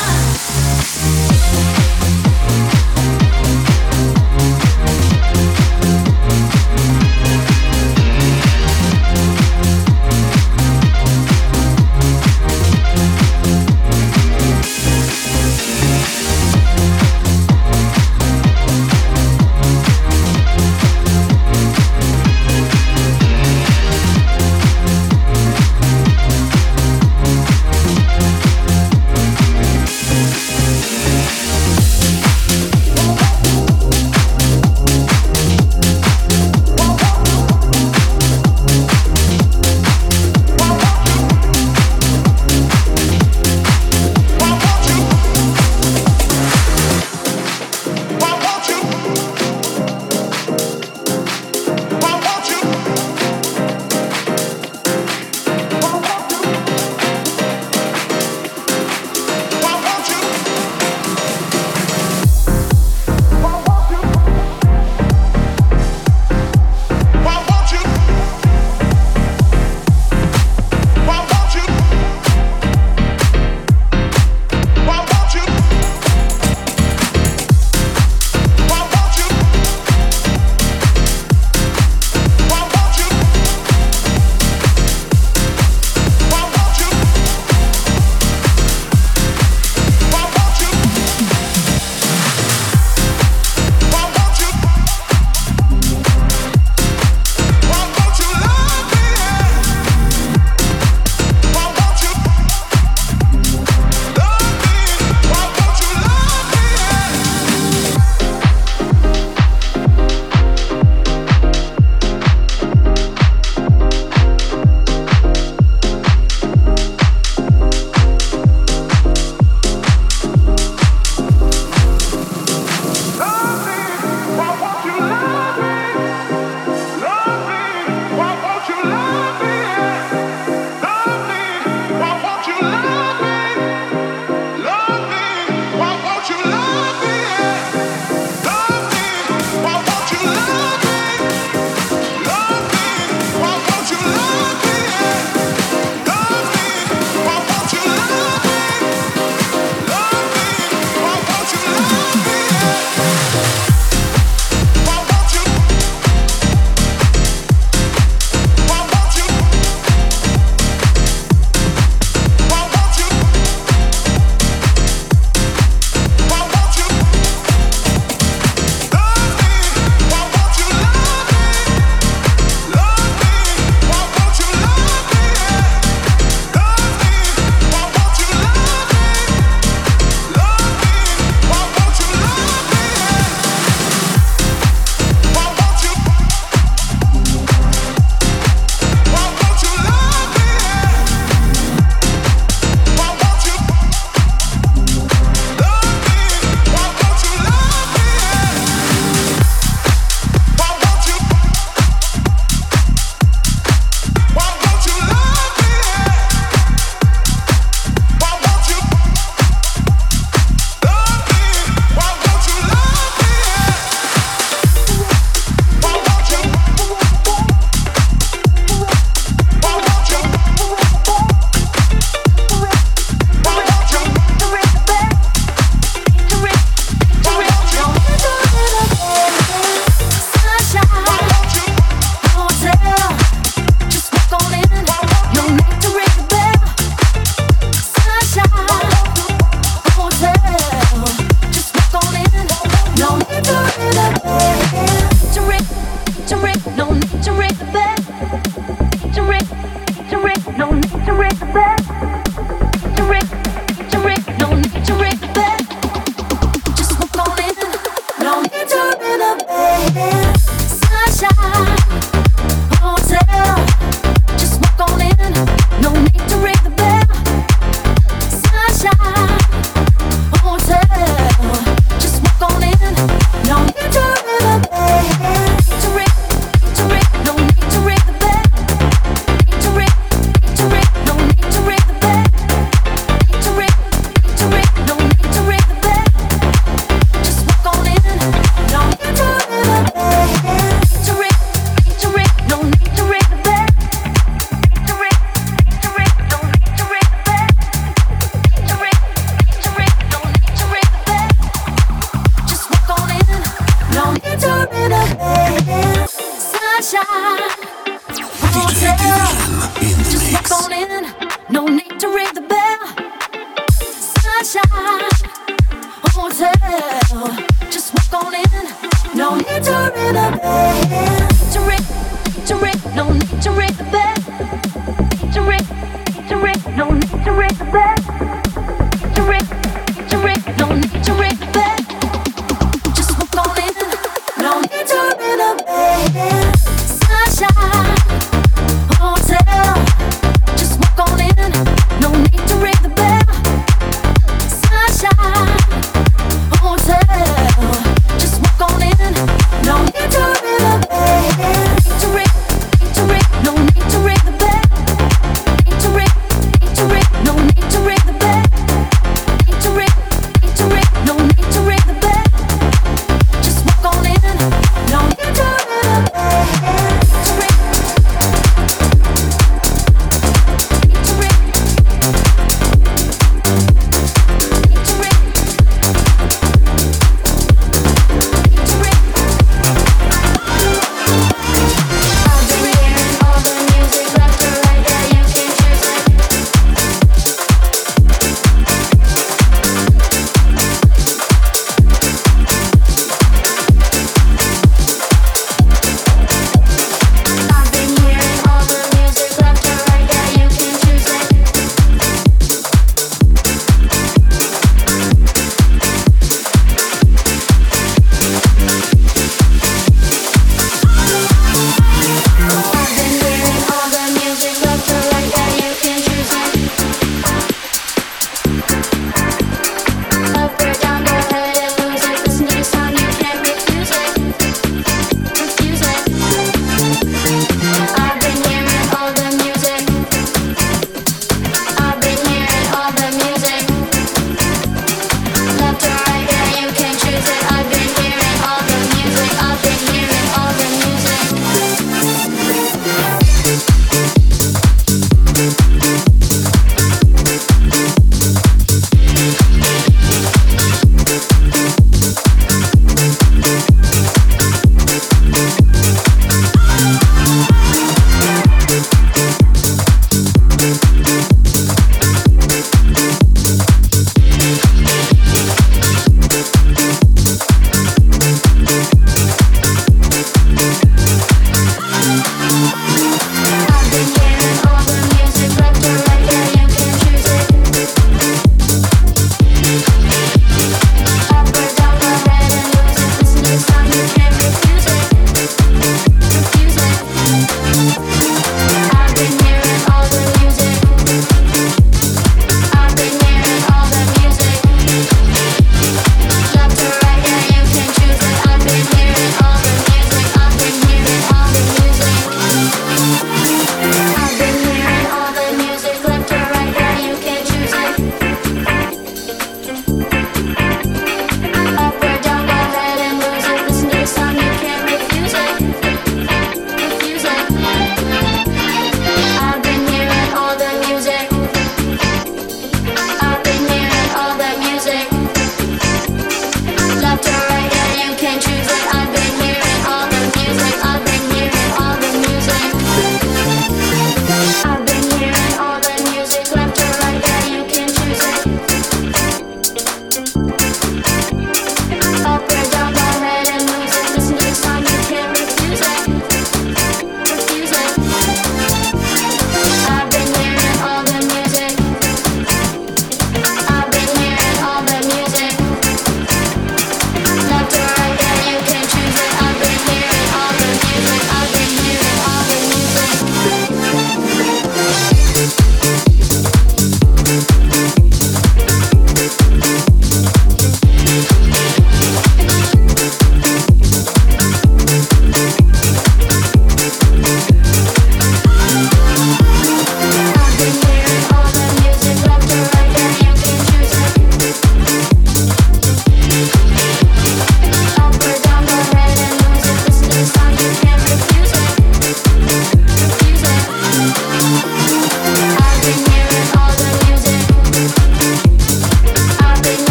now.